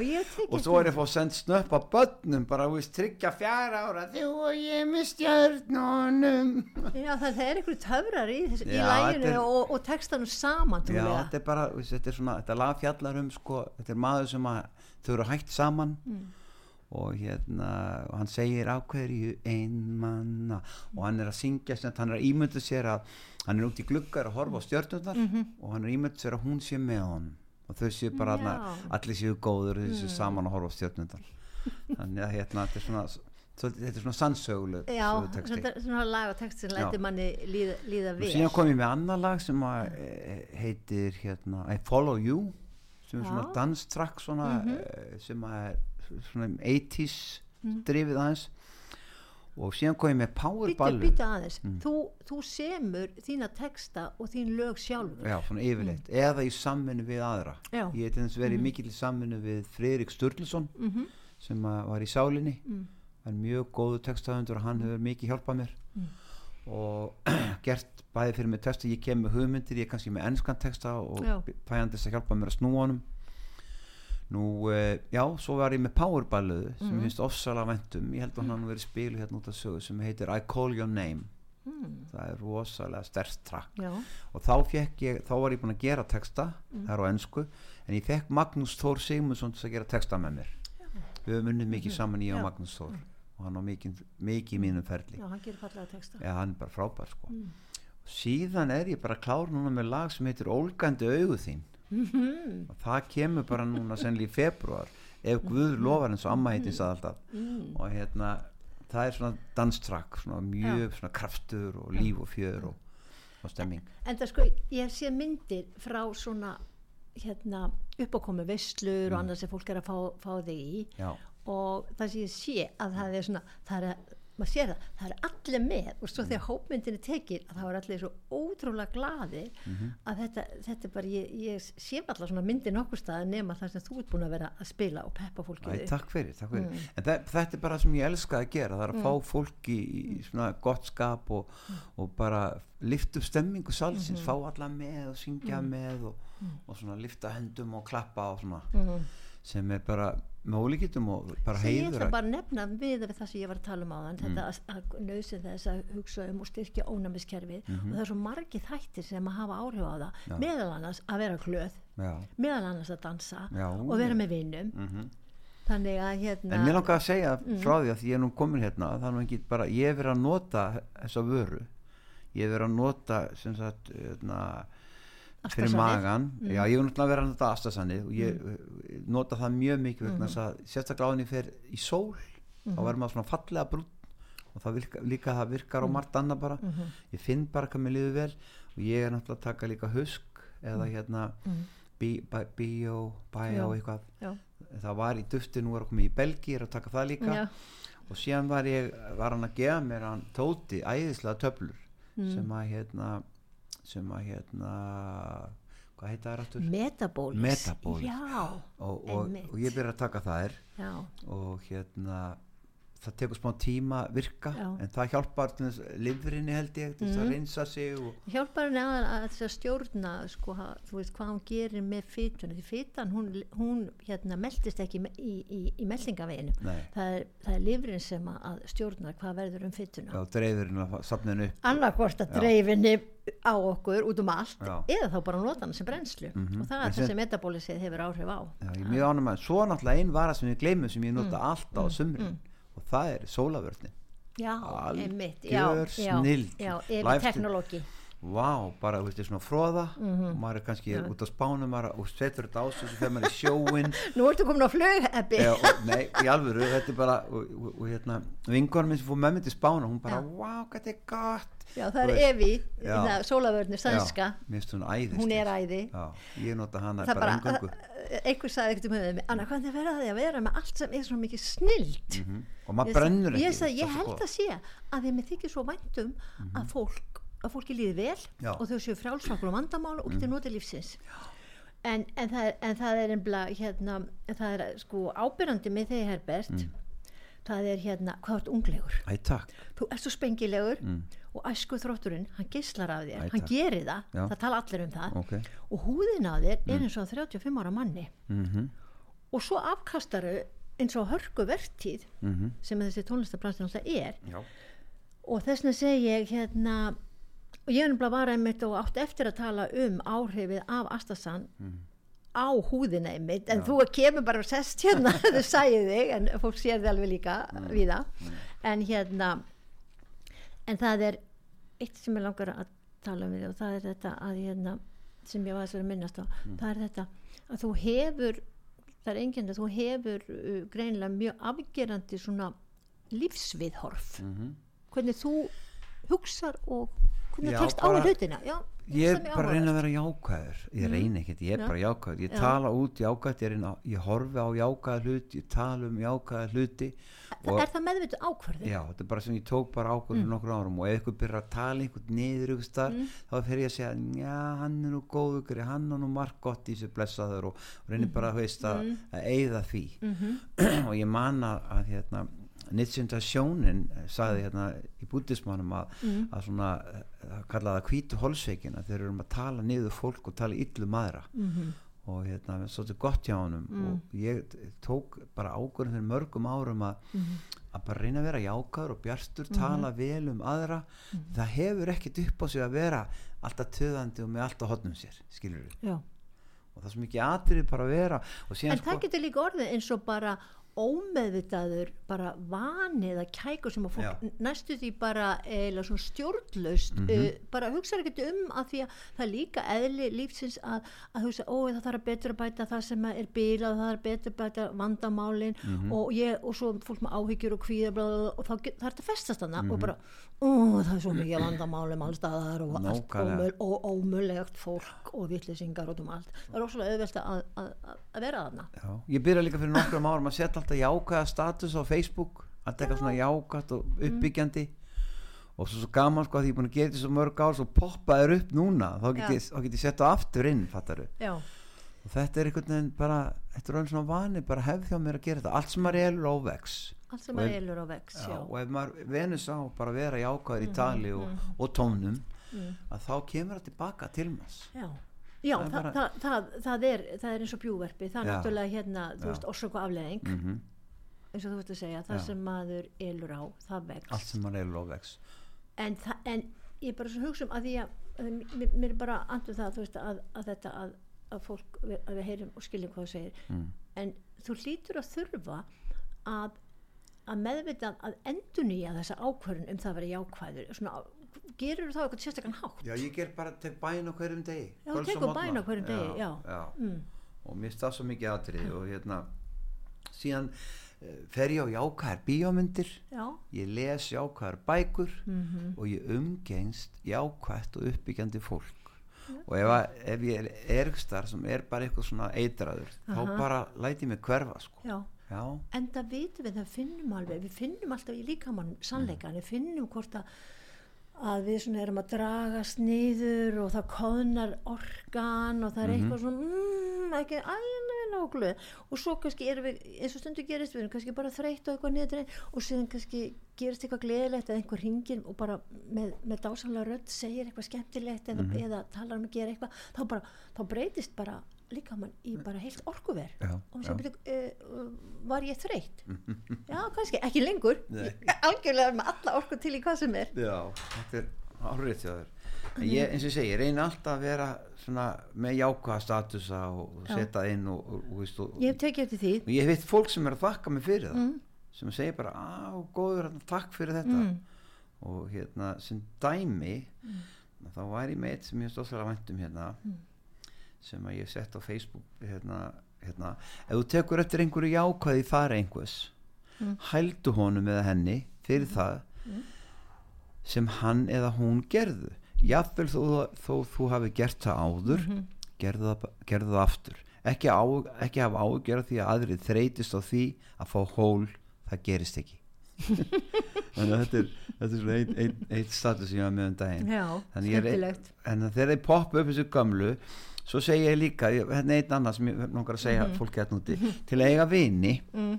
og svo er ég að fá send snöpp á börnum bara, veist, tryggja fjara ára. Þú og ég með stjörnunum. Já, það, er einhverju töfrar í, þess, í Já, læginu þetta er- og, og textanum saman Já, þetta er bara, veist, þetta er svona, þetta lag fjallar um sko, þetta er maður sem að þau eru hægt saman. Mm. og hérna, og hann segir á hverju einmanna og hann er að syngja, hann er að ímynda sér að hann er út í gluggar að horfa á stjörnundar Mhm. og hann er að ímynda sér að hún sé með honum. Og þau séu bara, Já. hana, allir séu góður og þau séu saman að horfa á stjörnundar þannig að hérna, þetta er svona þetta er svona sannsöguleg já, svona, svona lag og text sem læti manni líða, líða og vel. síðan kom ég með annar lag sem að eh, heitir hérna I Follow You sem er svona danstrakk mm sem að er svona 80s Mhm. drifið aðeins og síðan kom ég með Power Býta, Ballad býta aðeins, Mm. þú, þú semur þína texta og þín lög sjálfur já, svona yfirleitt, eða í samvinnu við aðra Mm. Já. ég hef þess verið mm mikill í samvinnu við Friðrik Sturluson Mhm. sem var í sálinni Mm. hann er mjög góðu textahundur og hann hefur mikið hjálpað mér Mm. og gert bæði fyrir mig texta ég kem með hugmyndir, ég er kannski með ennskan texta og fæ hann þess að hjálpa mér að snúa honum nú, uh, já, svo var ég með powerballuðu sem Mhm. ég finnst ofsalega væntum ég held að hann verið spilu hérna út af sögu sem heitir I Call Your Name Mm. það er rosalega sterkt trakk já, og þá fekk ég, þá var ég búin að gera texta Mm. það er á ennsku en ég fekk Magnús Þór Sigmundsson til að gera texta með mér við höfum unnið mikið saman ég og Já. Magnús Þór og hann á mikið, mikið mínum ferli já, hann gerir fallega texta Já, hann er bara frábær sko. Mm. Síðan er ég bara klár núna með lag sem heitir Ólgandi augu þín Mhm. Og það kemur bara núna sennilega í februar ef Guð lofar eins og amma heitin sað alltaf. Mm. og hérna það er svona danstrakk, svona mjög svona kraftur og líf og fjör og, og stemming. en það sko, ég sé myndir frá svona hérna uppákomi veslur Mm. og annars sem fólk er að fá, fá þig í. Já, og það sem ég sé að það er svona það er að maður sér það, það er allir með og svo þegar hópmyndin er tekin að það var allir svo ótrúlega glaðir Mhm. að þetta, þetta er bara ég, ég sé allar svona myndir nokkur stað nema það sem þú ert búin að vera að spila og peppa fólkið takk fyrir, takk fyrir. Mm. en það, þetta er bara sem ég elska að gera það er að fá fólk í, í svona gott skap og, og bara lifta upp stemmingu salsins, Mhm. fá alla með og syngja með og, og svona lifta hendum og klappa og svona Mhm. sem er bara með ólíkitum og bara sem ég heiður ætla að- bara að nefna við það sem ég var að tala um áðan þetta að, að nöðsinn þess að hugsa um og styrkja ónæmiskerfið. Og það er svo margi þættir sem að hafa áhrif á það. Já. meðal annars að vera glöð. Já, meðal annars að dansa Já, og vera með vinnum mhm. þannig að hérna en mér langar að segja Mm. frá því að ég er nú komin hérna er nú ekki bara, ég hef verið að nota þessa vöru. Ég hef verið að nota sem sagt hérna, fyrir magan. Mm. já ég hef náttúrulega verið að nota astasanið og ég mm. nota það mjög mikið vegna þess að sérstaklega áðin ég fer í sól þá verður maður svona fallega brún og það virka, líka það virkar á margt annað bara. Ég finn bara hvað mér liður vel og ég er náttúrulega að taka líka husk eða hérna bí, bí, bíó, bæjá Já. eitthvað. já, það var í dufti, nú er að koma í Belgi er að taka það líka. Já, og síðan var ég, var hann að gefa mér hann tóti, æðislega töflur Mm. sem að hérna sem að hérna hvað heita það aftur? metabólis Metabólis. já, og, og, og ég byrja að taka þær já, og hérna það tekur smá tíma virka Já. en það hjálpar livrinni held ég til þess að reynsa sig og hjálpar henni að, að að stjórna sko, þú veist hvað hún gerir með fytuna því fytan hún, hún hérna meldist ekki í, í, í, í meldingaveginu það er, það er lifrin sem að- stjórna hvað verður um fytuna já, dreifirinn að safna henni upp. Annarkvort að dreifinni á okkur út um allt Já. eða þá bara nota hana sem brennslu. Mhm. og það er það sem metabólisið hefur áhrif á. Já, ég er mjög ánum að svo náttúrulega ein vara sem ég gleymum sem ég nota Mm. alltaf á sumrin og það er sólavörnin já, Algjör einmitt já, Vá, bara, þú veist, þetta er svona fróða Mhm. og maður er kannski út á spánum og setur þetta á sig, svo fer maður í sjóin nú ertu komin á flug Ebbi. Og, nei, í alvöru, þetta er bara og, og, og hérna, vinkonum minn sem fór með mig til spána hún bara, Já. vá, hvað þetta er gott. Já, það er. Evi, Já. það sólavörni sænska. hún er æði. Já, ég nota hana það bara bara, umgöngu einhver sagði ekkert um höfðum Anna, hvað er verið að því að vera með allt sem er svo mikið snild Mhm. og maður brennur ekki ég, það ég held að sé að þeim er þykir svo væntum að fólk að fólki líði vel Já. og þau séu frjálsvakul og vandamál og getur notið lífsins. En, en, það en það er ennbla hérna, það er sko ábyrrandi með þig Herbert. Það er hérna, hvað ert unglegur. Æ, þú ert svo spengilegur og æsku þrótturinn, hann geislar af þér. Æ, hann gerir það, Já. það tala allir um það. Ok. og húðin á þér er eins og 35 ára manni. Mm og svo afkastaru eins og hörku vertíð Mhm. sem þessi tónlistabransin alltaf er. Já. og þess vegna segi ég hérna og ég var einmitt og átt eftir að tala um áhrifið af Astasan á húðina einmitt. En þú kemur bara og sest hérna þau sæði þig en fólk sér þið alveg líka við það en hérna en það er eitt sem ég langar að tala um og það er þetta að hérna sem ég var að minnast á. Það er þetta að þú hefur það er enginn að þú hefur uh, greinilega mjög afgerandi svona lífsviðhorf. Mhm. hvernig þú hugsar og hvernig þú tekst á hlutina já, ég er það bara að reyna að vera jákvæður. Ég reyna ekkert, ég er Já. bara jákvæður. Ég Já. tala út jákvæð ég, reyna, ég horfi á jákvæða hluti ég tala um jákvæða hluti Það- er það meðvitu ákvörðu Já, þetta er bara sem ég tók bara ákvörð fyrir nokkur árum og ef eitthvað byrjar að tala einhvern niður ykkur starf, þá fer ég að segja já, hann er nú góður, greiði, hann er nú margt gott í þessu blessaður og, og reynir bara veist, að, að eigða því. Og ég man að, hérna, Nitsinda sjónin sagði hérna í bútismannum að, að svona að kalla það hvítu holsveikin að þeir eru um að tala niður fólk og tala illu maðra og hérna, svolítið gott hjá honum og ég tók bara ákvörðum fyrir mörgum árum að, að bara reyna að vera jákaður og bjartur tala vel um aðra. Það hefur ekkit upp á sig að vera alltaf töðandi og með allt á hotnum sér skilur við, Já. og það er svo mikið atrið bara að vera síðan sko- en það getur líka orðið eins og bara ómeðvitaður bara vani eða kækur sem að fólk Já. næstu því bara eða svona stjórnlaust Mhm. uh, bara hugsa ekkert um að því að það er líka eðli lífsins að, að hugsa ó það þarf að betur að bæta það sem er bílað það þarf að bæta vandamálin Mhm. og, ég, og svo fólk með áhyggjur og kvíða bla, bla, bla, og þá er þetta festast þarna Mhm. og bara ó það er svo mikið vandamálum allstaðar og allt ómöl, og ómöllegt fólk og vittlisingar út um allt það er óslega auðvelt að, að, að- að vera þarna Já, ég byrja líka fyrir nokkrum árum að setja alltaf jákvæða status á Facebook allt eitthvað svona jákvætt og uppbyggjandi. Og svo, svo gaman sko að því ég er búin að gera þetta svo mörg ár svo poppaður upp núna. Þá get ég, get ég sett það aftur inn fattaru já, og þetta er einhvern veginn bara þetta er alveg svona vani, bara hefð hjá mér að gera þetta. Allt sem maður er óvegs allt sem að ef- elur á vex Já, og ef maður venus á bara að vera jákvæður Mhm, í tali og, og tónum Mm. að þá kemur það tilbaka til maður já. Já, Það það, bara- það, það, það, er, það er eins og bjúverfi, það er Já. náttúrulega hérna, þú Já. veist, orsök og afleðing, mm eins og þú veist að segja, það Já. sem maður elur á, það vex. allt sem maður er óvegs En, það, en ég er bara svo hugsa um að því að, að mér, mér er bara andur það, þú veist, að, að þetta, að, að fólk, að við heyrum og skiljum hvað þú segir, mm. en þú hlýtur að þurfa að, að meðvita að endur nýja þessa ákvörðun um það að vera jákvæður, svona, gerur þá eitthvað sérstakann hátt? Já, ég ger bara tek bæn á hverjum degi Já, og tekur bæn á hverjum degi, já. Mm. og mér stað svo mikið atrið og hérna síðan uh, fer ég á jákvæðar bíómyndir Já, ég les jákvæðar bækur Mhm. og ég umgengst jákvætt og uppbyggjandi fólk og ef, að, ef ég er ergstar sem er bara eitthvað svona eitraður Aha. þá bara læti mig hverfa sko. já. já, En það vitum við, það finnum alveg, við finnum alltaf í líkamann sannleikan, við finnum hvort að, að við svona erum að dragast niður og það koðnar orkan og það er eitthvað svona, mm, ekki alveg nákvæmlega og svo kannski erum við, eins og stundu gerist, við erum kannski bara þreytt og eitthvað niður og síðan kannski gerist eitthvað gleðilegt eða einhver ringir og bara með, með dásamlega rödd segir eitthvað skemmtilegt eða, eða talar um að gera eitthvað, þá bara, þá breytist bara líkamann í bara heilt orkuver. Já, og svo byrju, uh, var ég þreytt? Já, kannski, ekki lengur. Algjörlega með alla orku til í hvað sem er. Já þetta er árið en ég, eins og ég segi, ég reyni alltaf að vera svona með jákvæða statusa og, setja inn og, og, og, veist, og, ég hef tekið eftir því. Og ég veit fólk sem er að þakka mig fyrir það Mm. sem segir bara, á, góður takk fyrir þetta. Mm. og hérna, sem dæmi þá var ég með eitt sem ég stóðslega væntum hérna. Mm. Sem að ég sett á Facebook hérna, hérna, ef þú tekur eftir einhverju jákvæði fara einhvers Mm. hældu honum eða henni fyrir það sem hann eða hún gerðu. Jafnvel þó, þó þú hafi gert það áður Mhm. gerðu, það, gerðu það aftur. Ekki, á, ekki hafa ágjörð því að aðrið þreytist á því að fá hól það gerist ekki. Þannig að þetta er, þetta er svona eitt, eitt, eitt status sem ég var með um daginn. Já, Þannig ég er- skemmtilegt. en þegar þeir poppa upp þessu gamlu svo segi ég líka, hérna einn annað sem ég langar að segja fólki hérna úti. Til að eiga vini mm.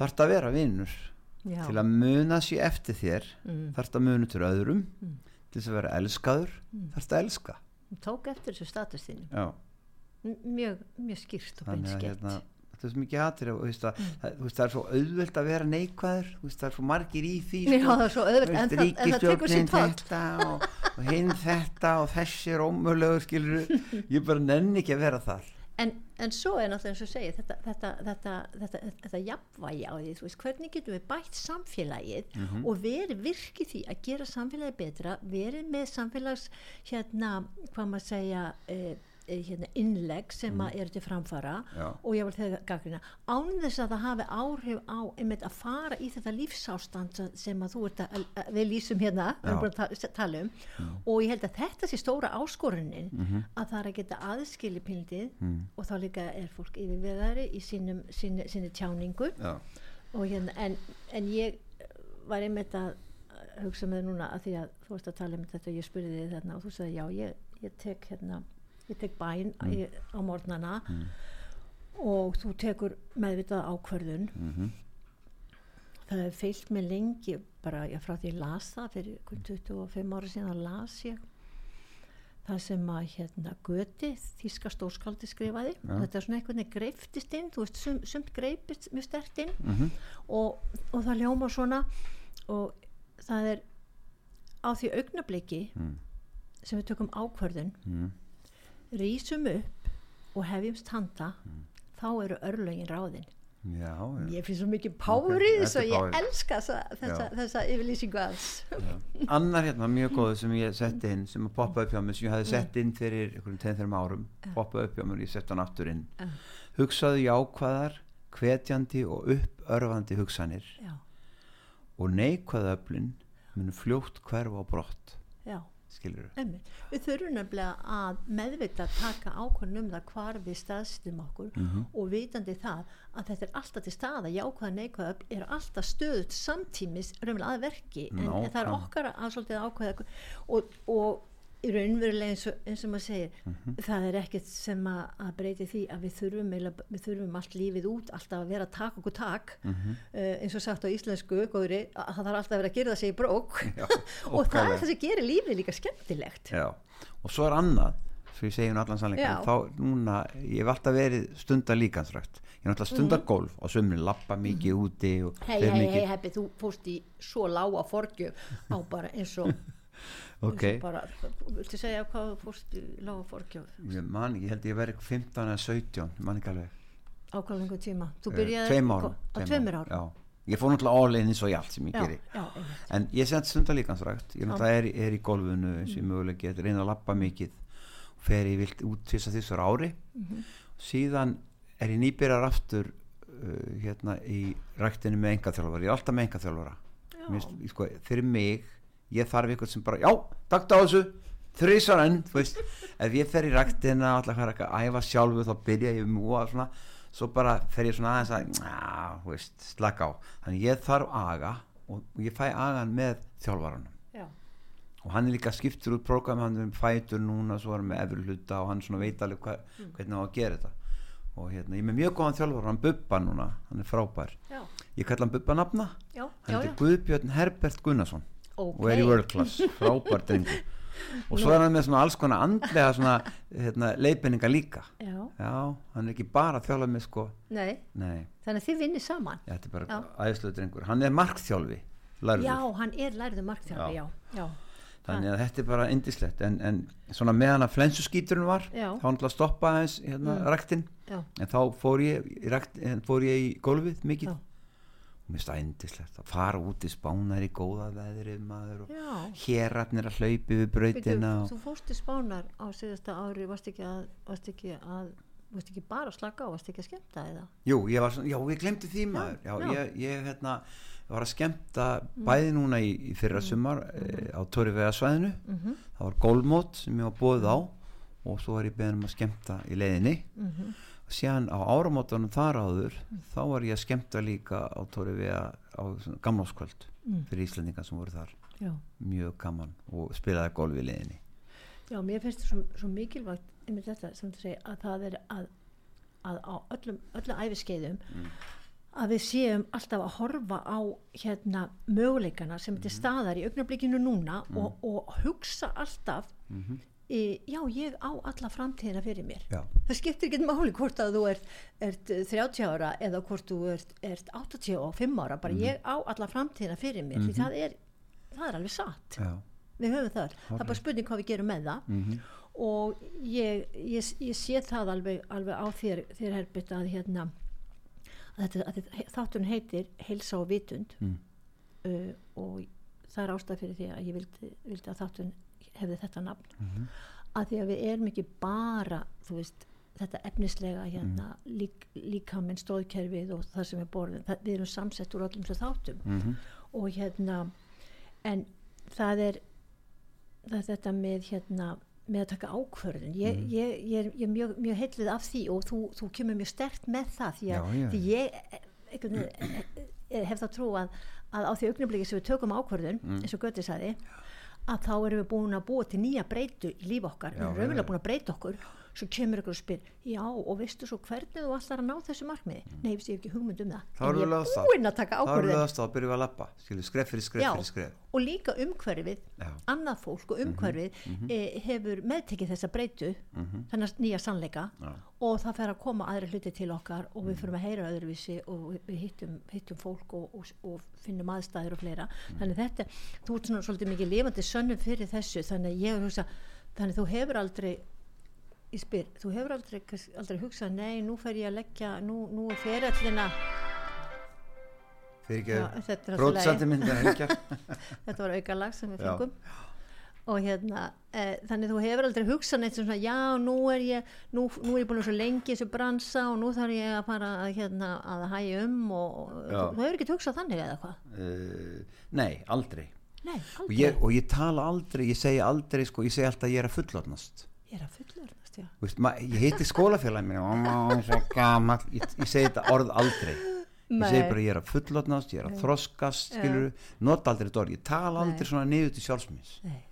þarf að vera vinur. Já, til að muna sér eftir þér mm. þarf að muna til öðrum. Mm. til þess að vera elskaður Mm. þarf að elska. Tók eftir þessu status þínu. Mjög, mjög skýrt og beinskett hérna, þetta er svo mikið veist, að, það, það er svo auðvelt að vera neikvæður það er svo margir í því já, það er svo öðvöld, Þú en, það- það tekur sér þetta og, og hinn þetta og þessi er ómögulegur skilur ég bara nenni ekki að vera það en, en svo er náttúrulega eins og segja þetta, þetta, þetta, þetta, þetta jafnvægi á því þú veist, hvernig getum við bætt samfélagið Mhm. og verið virki því að gera samfélagið betra verið með samfélags hérna, hvað maður segja eh, eh, hérna, innlegg sem mm. er til framfara. Já. og ég vil þegar gaggrina án þess að það hafi áhrif á einmitt að fara í þetta lífsástand sem- að þú ert að, að við lýsum hérna Já. tala um og ég held að þetta sé stóra áskorunin Mhm. að það er að geta aðskili pildið Mm. og þá líka er fólk yfirvegari í sínum, sinni, sinni tjáningu Já, hérna, en, en ég var einmitt að hugsa með núna að því að þú veist að tala um þetta og ég spurði þig þarna og þú sagði já ég, ég tek hérna ég tek bæn mm. á morgnana og þú tekur meðvitað ákvörðun. Mhm, það hefur fyllt mig lengi bara já, frá því ég las það fyrir einhver 25 ára síðan las ég það sem að hérna Göti, þíska stórskáldi skrifaði. Já. þetta er svona einhvern veginn greiftist inn þú veist, sum, sumt greipist mjög stert inn. Mhm, og, og það ljóma svona og það er á því augnabliki mm, sem við tökum ákvörðun mm, rýsum upp og hefjumst handa Mm. þá eru örlögin ráðin. Já, já. ég finnst svo mikið power Ok, í þetta þessu er og ég elska þessa, þessa, yfirlýsingu aðs annar hérna mjög góðu sem ég setti inn sem að poppa upp hjá mér sem ég hafði sett inn fyrir einhverjum 10-3 árum poppa upp hjá mér og ég sett hann aftur inn. Hugsaðu jákvæðar hvetjandi og uppörfandi hugsanir já, og neikvæða öflin munu fljótt hverfa á brott skilur. Við þurfum nefnilega að meðvita að taka ákvörðun um það hvar við staðstum okkur Mhm. og vitandi það að þetta er alltaf til staða, jákvæða neikvæða öfl er alltaf stöðut samtímis raunverulega að verki en, en það er okkar að svolítið ákvæða og, og raunverulega eins og, eins og maður segir Mhm. það er ekkert sem að, að breyti því að við þurfum, við þurfum allt lífið út alltaf að vera að taka okkur tak. Mhm. uh, eins og sagt á íslensku góðri, að það þarf alltaf að vera að gera það sig í brók. Já, og það er það sem gerir lífið líka skemmtilegt. Já, og svo er annað svo ég segi hún allan sannleika þá núna, ég hef alltaf verið stunda líkansrækt ég er alltaf stunda golf og sömur lappa mikið úti Mhm. Hei, hei, hei, þú fórst í svo lága forgjöf á bara eins og, ok, viltu segja hvað fórst í lága forgjöf? Ég man, ég held ég verið 15 eða 17, ég man ekki alveg. Á hvað lengur tíma? Þú Eh, byrjaði tveim árum, á tveim tveimur árum, ég fór náttúrulega all in eins og í allt sem ég Já, geri. já, en ég sett stunda líkansrækt ég náttúrulega er, er í golfinu eins og Mm. ég mögulega get reyna að lappa mikið. Og fer ég vilt út fyrst að þessar ári. Mhm. síðan er ég nýbyrjar aftur uh, hérna í ræktinu með engaþjálfara, ég er alltaf með engaþjálfara sko, fyrir mig ég þarf eitthvað sem bara, já, takk á þessu þrísar enn, þú veist. Ef ég fer í ræktina, alltaf hægt að æfa sjálfu þá byrja ég múa svona. Svo bara fer ég svona aðeins að na, þú veist, slaka á, þannig ég þarf aga og ég fæ agan með þjálfaranum. Já, og hann er líka skiptur út prógram, hann er um fætur núna svo er hann með efri hluta og hann svona veit alveg hva, Mm. hvernig á að gera þetta. Og hérna, ég er með mjög góðan þjálfara hann Bubba núna, hann er frábær. Já, ég kalla hann Bubba nafna. Já, hann já, heitir. Guðbjörn Herbert Gunnarsson Ok. og er í world class, frábær drengur. Og svo er hann með svona alls konar andlega svona hérna, leifinninga líka. Já, já, hann er ekki bara að þjálfa með sko. Nei, nei, þannig að þið vinnir saman. Já, þetta er bara Já. æðislega drengur. Hann er markþjálfi, lærður. Já, hann er lærðu markþjálfi, já, já, þannig að þetta er bara indislegt en, en svona meðan að flensuskíturinn var þá hann til að stoppa aðeins hérna, mm. ræktin. Já, en þá fór ég, en fór ég í gólfið mikið mér indislegt að fara út í spánar í góða veðrið maður og já. hérarnir að hlaupi við brautina og, Þú fórst til Spánar á síðasta ári, varst ekki að, varst ekki að, varst ekki bara að slaka á, varst ekki að skemmta eða? jú, ég var svona, já, ég glemdi því maður. Já, já. Ég, ég hérna var að skemmta bæði núna í, í fyrra sumar e, á Tóri Vegasvæðinu Mhm, það var gólmót sem ég var bóðið á og svo var ég beðin um að skemmta í leiðinni. Og síðan á áramótanum þar áður þá var ég að skemmta líka á Tóri Vega á gamláskvöld Mm. fyrir Íslandingar sem voru þar. Já, mjög gaman og spilaði golf í leiðinni já, mér finnst það svo, svo mikilvægt einmitt þetta sem þú segir að það er að, að á öllum, öllum æfiskeiðum að við séum alltaf að horfa á hérna möguleikana sem er til staðar í augnablikinu núna og, og hugsa alltaf e, já, ég á alla framtíðina fyrir mér. Já, það skiptir ekki máli hvort að þú ert, ert 30 ára eða hvort þú ert, ert 85 ára bara ég á alla framtíðina fyrir mér því það er, það er alveg satt. Já, við höfum það, það er bara spurning hvað við gerum með það. Mhm, og ég, ég, ég sé það alveg, alveg á þér, þér Herbert að hérna að að þátturinn heitir heilsa og vitund. Mm. uh, og það er ástæð fyrir því að ég vildi, vildi að þátturinn hefði þetta nafn Mhm. að því að við erum ekki bara þú veist þetta efnislega hérna Mm. lík, líkaminn stóðkerfið og það sem er borðin það, við erum samsett úr öllum svo þáttum mhm, og hérna en það er það er þetta með hérna með að taka ákvörðun ég, Mhm. ég, ég er, ég er mjög, mjög heillið af því og þú, þú kemur mjög stert með það því að Já, já. því ég einhvern veginn, eh, hef það trú að, að á því augnabliki sem við tökum ákvörðun Mm. eins og Göti sagði að þá erum við búin að búa til nýja breytu í líf okkar, við erum raunverulega búin að breyta okkur svo kemur ykkur og spyr, já og veistu svo hvernig þú ætlar að ná þessu markmiði nei, veist ég hef ekki hugmynd um það Mm. Þá en erum við ég er það. búin að taka þá erum við aðstæða að byrja að lappa skref fyrir skref Já. fyrir skref og líka umhverfið Já. annað fólk og umhverfið e, hefur meðtekið þessa breytu Mhm. þennan nýja sannleika Já. og það fer að koma aðri hluti til okkar og við fyrir að heyra öðruvísi og við, hittum, hittum fólk og, og, og finnum aðstæður og fleira þannig þetta, þú ert svona svolítið mikið lifandi sönnum fyrir þessu þannig að ég hugsa þannig þú hefur aldrei ég spyr, þú hefur aldrei, aldrei hugsað nei, nú fer ég að leggja nú, nú er Já, er í lagi. brótsandi hengja. Þetta var aukalag sem við Já. fengum. Og hérna e, þannig þú hefur aldrei hugsað neitt sem svona já nú er ég nú, nú er ég búin að svo lengi þessu bransa og nú þarf ég að fara að, hérna, að hægja um og Já. þú, þú hefur ekki hugsað þannig eða hvað? Uh, nei, aldrei. Nei, og ég, og ég tala aldrei, ég segi aldrei sko, ég segi alltaf að ég er að fullotnast ég er að fullorðast, já Veist, ma, ég heiti skólafélagin minn og maður svo gamall ég, ég segi þetta orð aldrei. Ég Nei. segi bara ég er að fullotnast, ég er að þroskast skilur, nota aldrei þetta orð ég tala aldrei Nei. svona niður til sjálfsmins nei,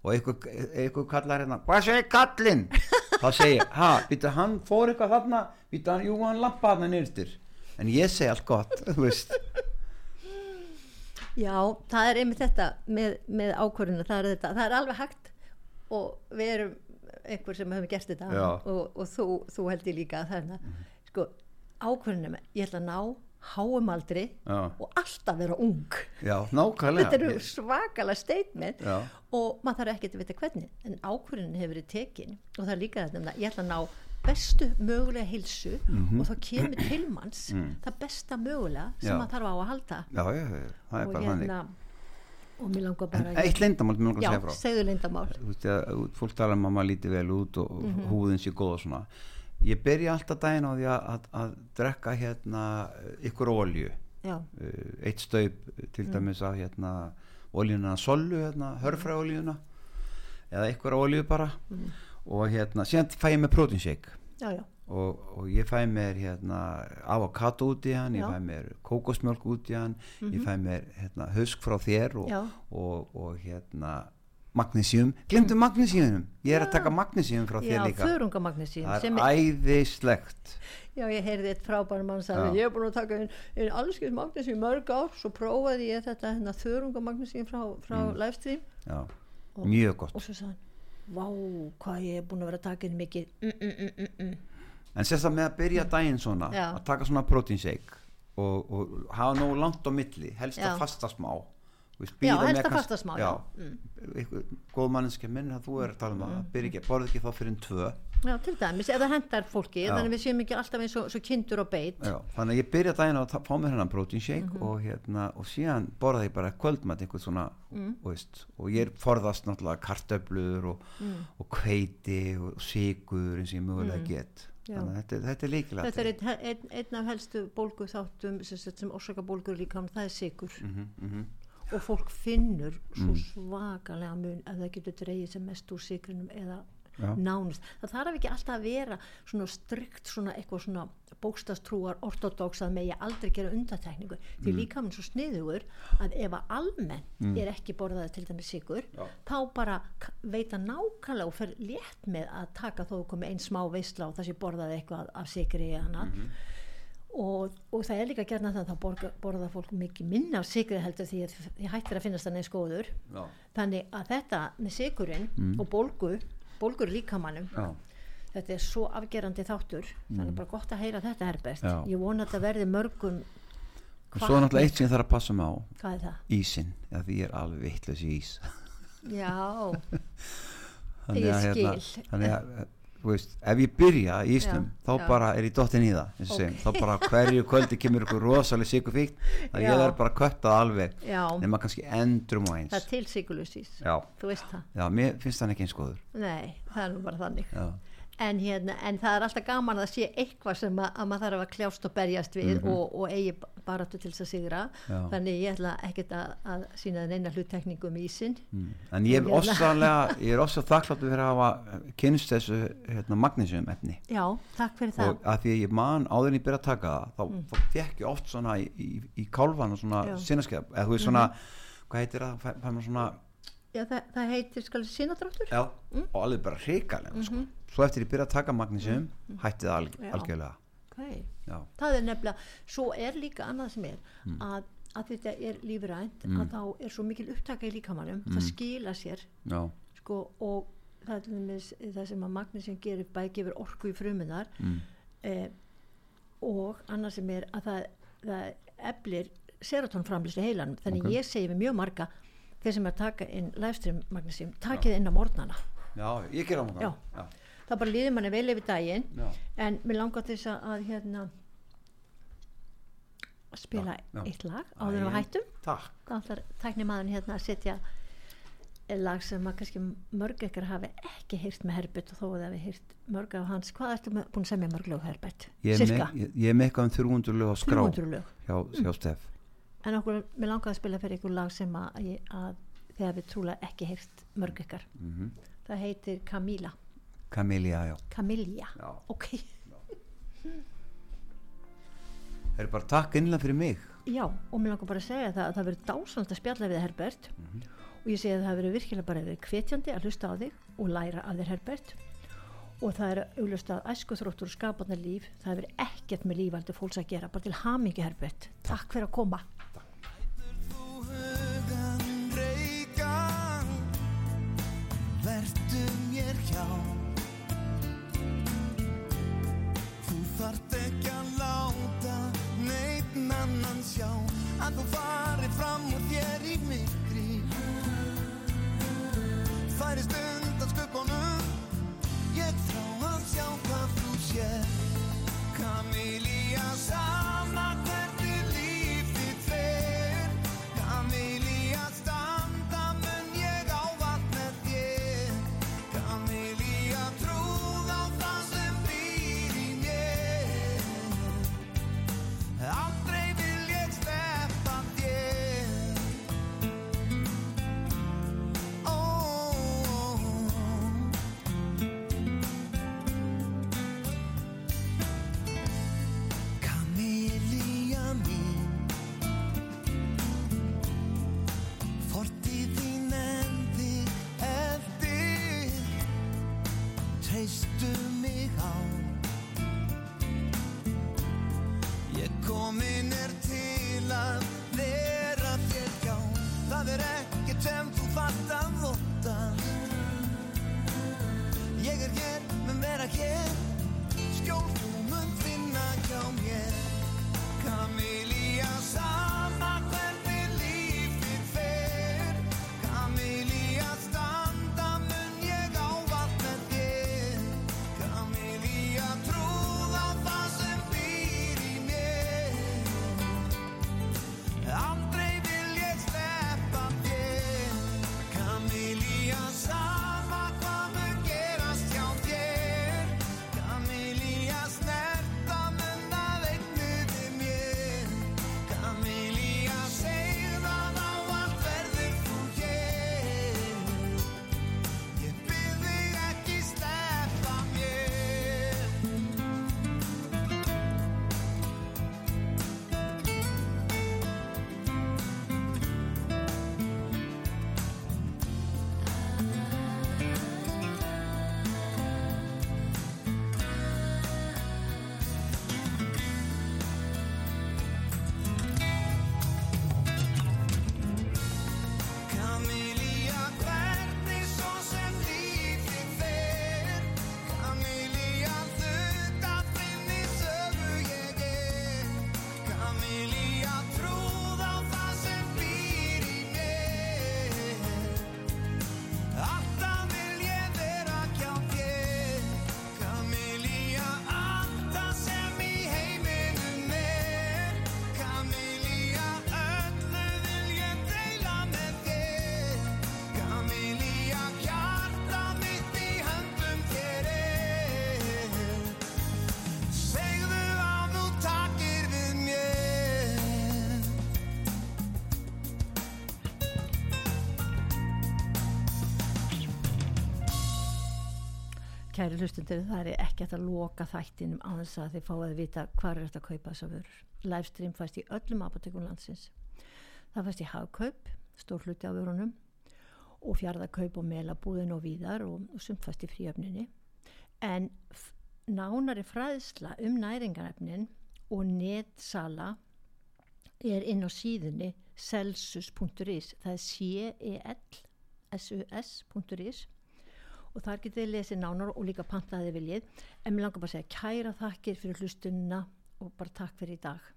og eitthvað, eitthvað kallar hérna hvað segir kallinn? Þá segi ég, ha, býta hann fór eitthvað þarna býta hann, jú hann lappa þarna nýrstir en ég segi allt gott, þú veist. Já, það er einmitt þetta með, með ákvörðuna, það það er alveg hægt og við erum einhver sem hefum gert þetta Já. og, og þú, þú held ég líka að það er sko, ákvörðunum ég ætla að ná háum aldri Já. og alltaf vera ung já, nákvæmlega þetta eru svakalega statement Já. og maður þarf ekkert að vita hvernig en ákvörðin hefur verið tekin og það er líka þetta það, ég ætla að ná bestu mögulega hilsu Mhm. og þá kemur til manns það besta mögulega sem Mm. Maður þarf á að halda já, já, já, það er og bara þannig og mér langar bara en eitt leyndamál mér langar að já, segja frá. segðu lindamál þú veist, að, að fólk tala um að maður líti vel út og Mhm. húðin sé góð og svona. Ég byrja alltaf daginn á því að, að, að drekka hérna ykkur olju já, uh, eitt staup til Mm. dæmis að hérna oljuna sollu, hérna, hörfræoljuna eða ykkur olju bara. Mm. og hérna, síðan fæ ég með protein shake já, já, og, og ég fæ mér hérna avokado út í hann, ég Já. Mhm. fæ mér kókosmjölk út í hann, ég fæ mér hérna, husk frá þér og, Já. og, og hérna magnesium, glemdu magnesium. Ég er að taka magnesium frá þér já líka. það er æðislegt. Já, ég heyrði eitt frábæra mann Já. sagði, ég hef búin að taka inn, inn allskið magnesi í mörg ár, svo prófaði ég þetta hérna þörungamagnesi frá, frá livestream já, mjög gott. og svo sagði hann, vá, hvað ég er búin að vera að taka inn mikið. Mm, mm, mm, mm, mm. En sérstaklega með að byrja daginn svona Já. að taka svona protein shake og, og hafa nógu langt á milli helst Já. að fasta smá Já, helst að fasta smá, já. Mm. góð manneskja minn að þú er að tala um að byrja ekki, borða ekki þá fyrir en tvö Já, til dæmis, það hendar fólki, Já. þannig við séum ekki alltaf eins og kindur og beit. Já, þannig að ég byrja daginn að fá mér hennan protein shake Mhm. og, hérna, og síðan borða ég bara kvöldmatt einhvern svona Mm. og, veist, og ég er forðast náttúrulega kartöflur og, Mm. og hveiti og sigur eins og ég mögulega get þannig að þetta, þetta er líkilega Þetta er einn, einn, einn af helstu bólgu þáttum sem, sem, orsaka bólgur líka, það er sigur. mm -hmm, Og fólk finnur svo Mm. svakalega mun að það getur dreigið sem mest úr sigrinum eða Já. nánust. Það þarf ekki alltaf að vera svona strikt svona eitthvað svona bókstastrúar ortodox að megi aldrei gera undatekningu. Mm. Því líka minn svo sniðugur að ef að almennt er ekki borðaði til dæmis sigur, Já. þá bara k- veit að nákvæmlega og fer létt með að taka þó komið einn smá veisla og það sé borðaði eitthvað af sigri eða annað. Mhm. Og, og það er líka gerna það að þá borga, borða fólk mikið minna af sigri heldur því að því hættir að finnast það neins góður Já. þannig að þetta með sigurinn og bólgu, bólgur líkamannum Já. þetta er svo afgerandi þáttur. Þannig er bara gott að heyra þetta Herbert. Já. ég vona að þetta verði mörgum og svo er náttúrulega eitt sem ég þarf að passa mig á. Hvað er það? ísinn, ja, því ég er alveg vitlaus í ís. Já, þannig Ég að, hérna, þannig að veist, ef ég byrja í ísnum Já, þá já. bara er ég dottin í það segjum. þá bara hverju kvöldi kemur ykkur rosalega sigur fíkt að ég er bara köttað alveg nema kannski endrum og eins. Það er til sigurlusís já, þú veist það, já, mér finnst það ekki eins góður. Nei, það er nú bara þannig. Já, en, hérna, en það er alltaf gaman að sé eitthvað sem að, að maður þarf að kljást og berjast við og, og eigi baratu til þess að sigra. Já. þannig ég ætla ekkert að, að sína þeir neina hluttekningu um ísinn. Mm. en ég er hérna- ofsalega ég er ofsalega þakkláttu fyrir að hafa kynst þessu hérna, magnesium efni. Já, takk fyrir það. Og að því að ég man áður en ég byrja að taka það þá, þá fekk ég oft svona í, í, í kálvan og svona sinnaskeiða eða þú veist svona, hvað heitir það, fæ, fæ maður svona Já, það, það heitir skal sínadráttur já, og alveg bara hrikalega sko. svo eftir ég byrja að taka magnesium hætti það alg, Já. algjörlega. Okay. það er nefnilega, svo er líka annað sem er að, að þetta er lífrænt að þá er svo mikil upptaka í líkamannum það skila sér. Já, sko, og það dæmis það sem að magnesium gerir bæði gefur orku í frumunar mm. eh, og annað sem er að það, það eflir serotónframlýslu heilanum. Þannig Ok. ég segi við mjög marga þeir sem er að taka inn livestream magnesium takið inn á morgnana. Já, ég ger á maður Já. já, það bara líður manni vel yfir daginn já, en mér langar þess að, hérna spila eitt lag áður við Æ, hættum. takk. Þá ætlar tæknimaðurinn hérna að setja lag sem að kannski mörg ekkert hafi ekki heyrt með Herbert og þó að hafi heyrt mörg af hans. Hvað ertu búin að semja mörg lög Herbert? er, ég er með eitthvað um 300 lög á skrá. 300 lög? Hjá, hjá Steff en okkur, mér langar að spila fyrir ykkur lag sem að, að þegar við trúlega ekki heyrt mörg ykkar. Mm það heitir Camila Kamilja, já, Camilla, já. ok. Það er bara takk innlega fyrir mig. Já, og mér langar bara að segja það að það verður dásanlega að spjalla við Herbert. Og ég segi að það verður virkilega bara verið hvetjandi að hlusta á þig og læra af þér Herbert. Og það er auðvitað að æskuþróttur og skapandi líf, það verður ekkert með lífaldi fólks að gera, bara til hamingi Herbert. Takk. fyrir að koma Að þú farið fram úr þér í myrkri. Færist undan Kæri hlustundur, það er ekki að loka þættinum þess að þið fáið að vita hvað er þetta að kaupa þessa vörur. Livestream fæst í öllum apotekum landsins. Það fæst í hagkaup, stór hluti á vörunum og fjarðakaup og melabúðin og víðar og, og sumt fæst í fríöfninni. En nánari fræðsla um næringarefnin og netsala er inn á síðunni celsus.is það er c-e-l s-u-s.is og þar getið þið lesið nánar og líka pantaði viljið. En mér langar bara að segja kæra þakkir fyrir hlustunna og bara takk fyrir í dag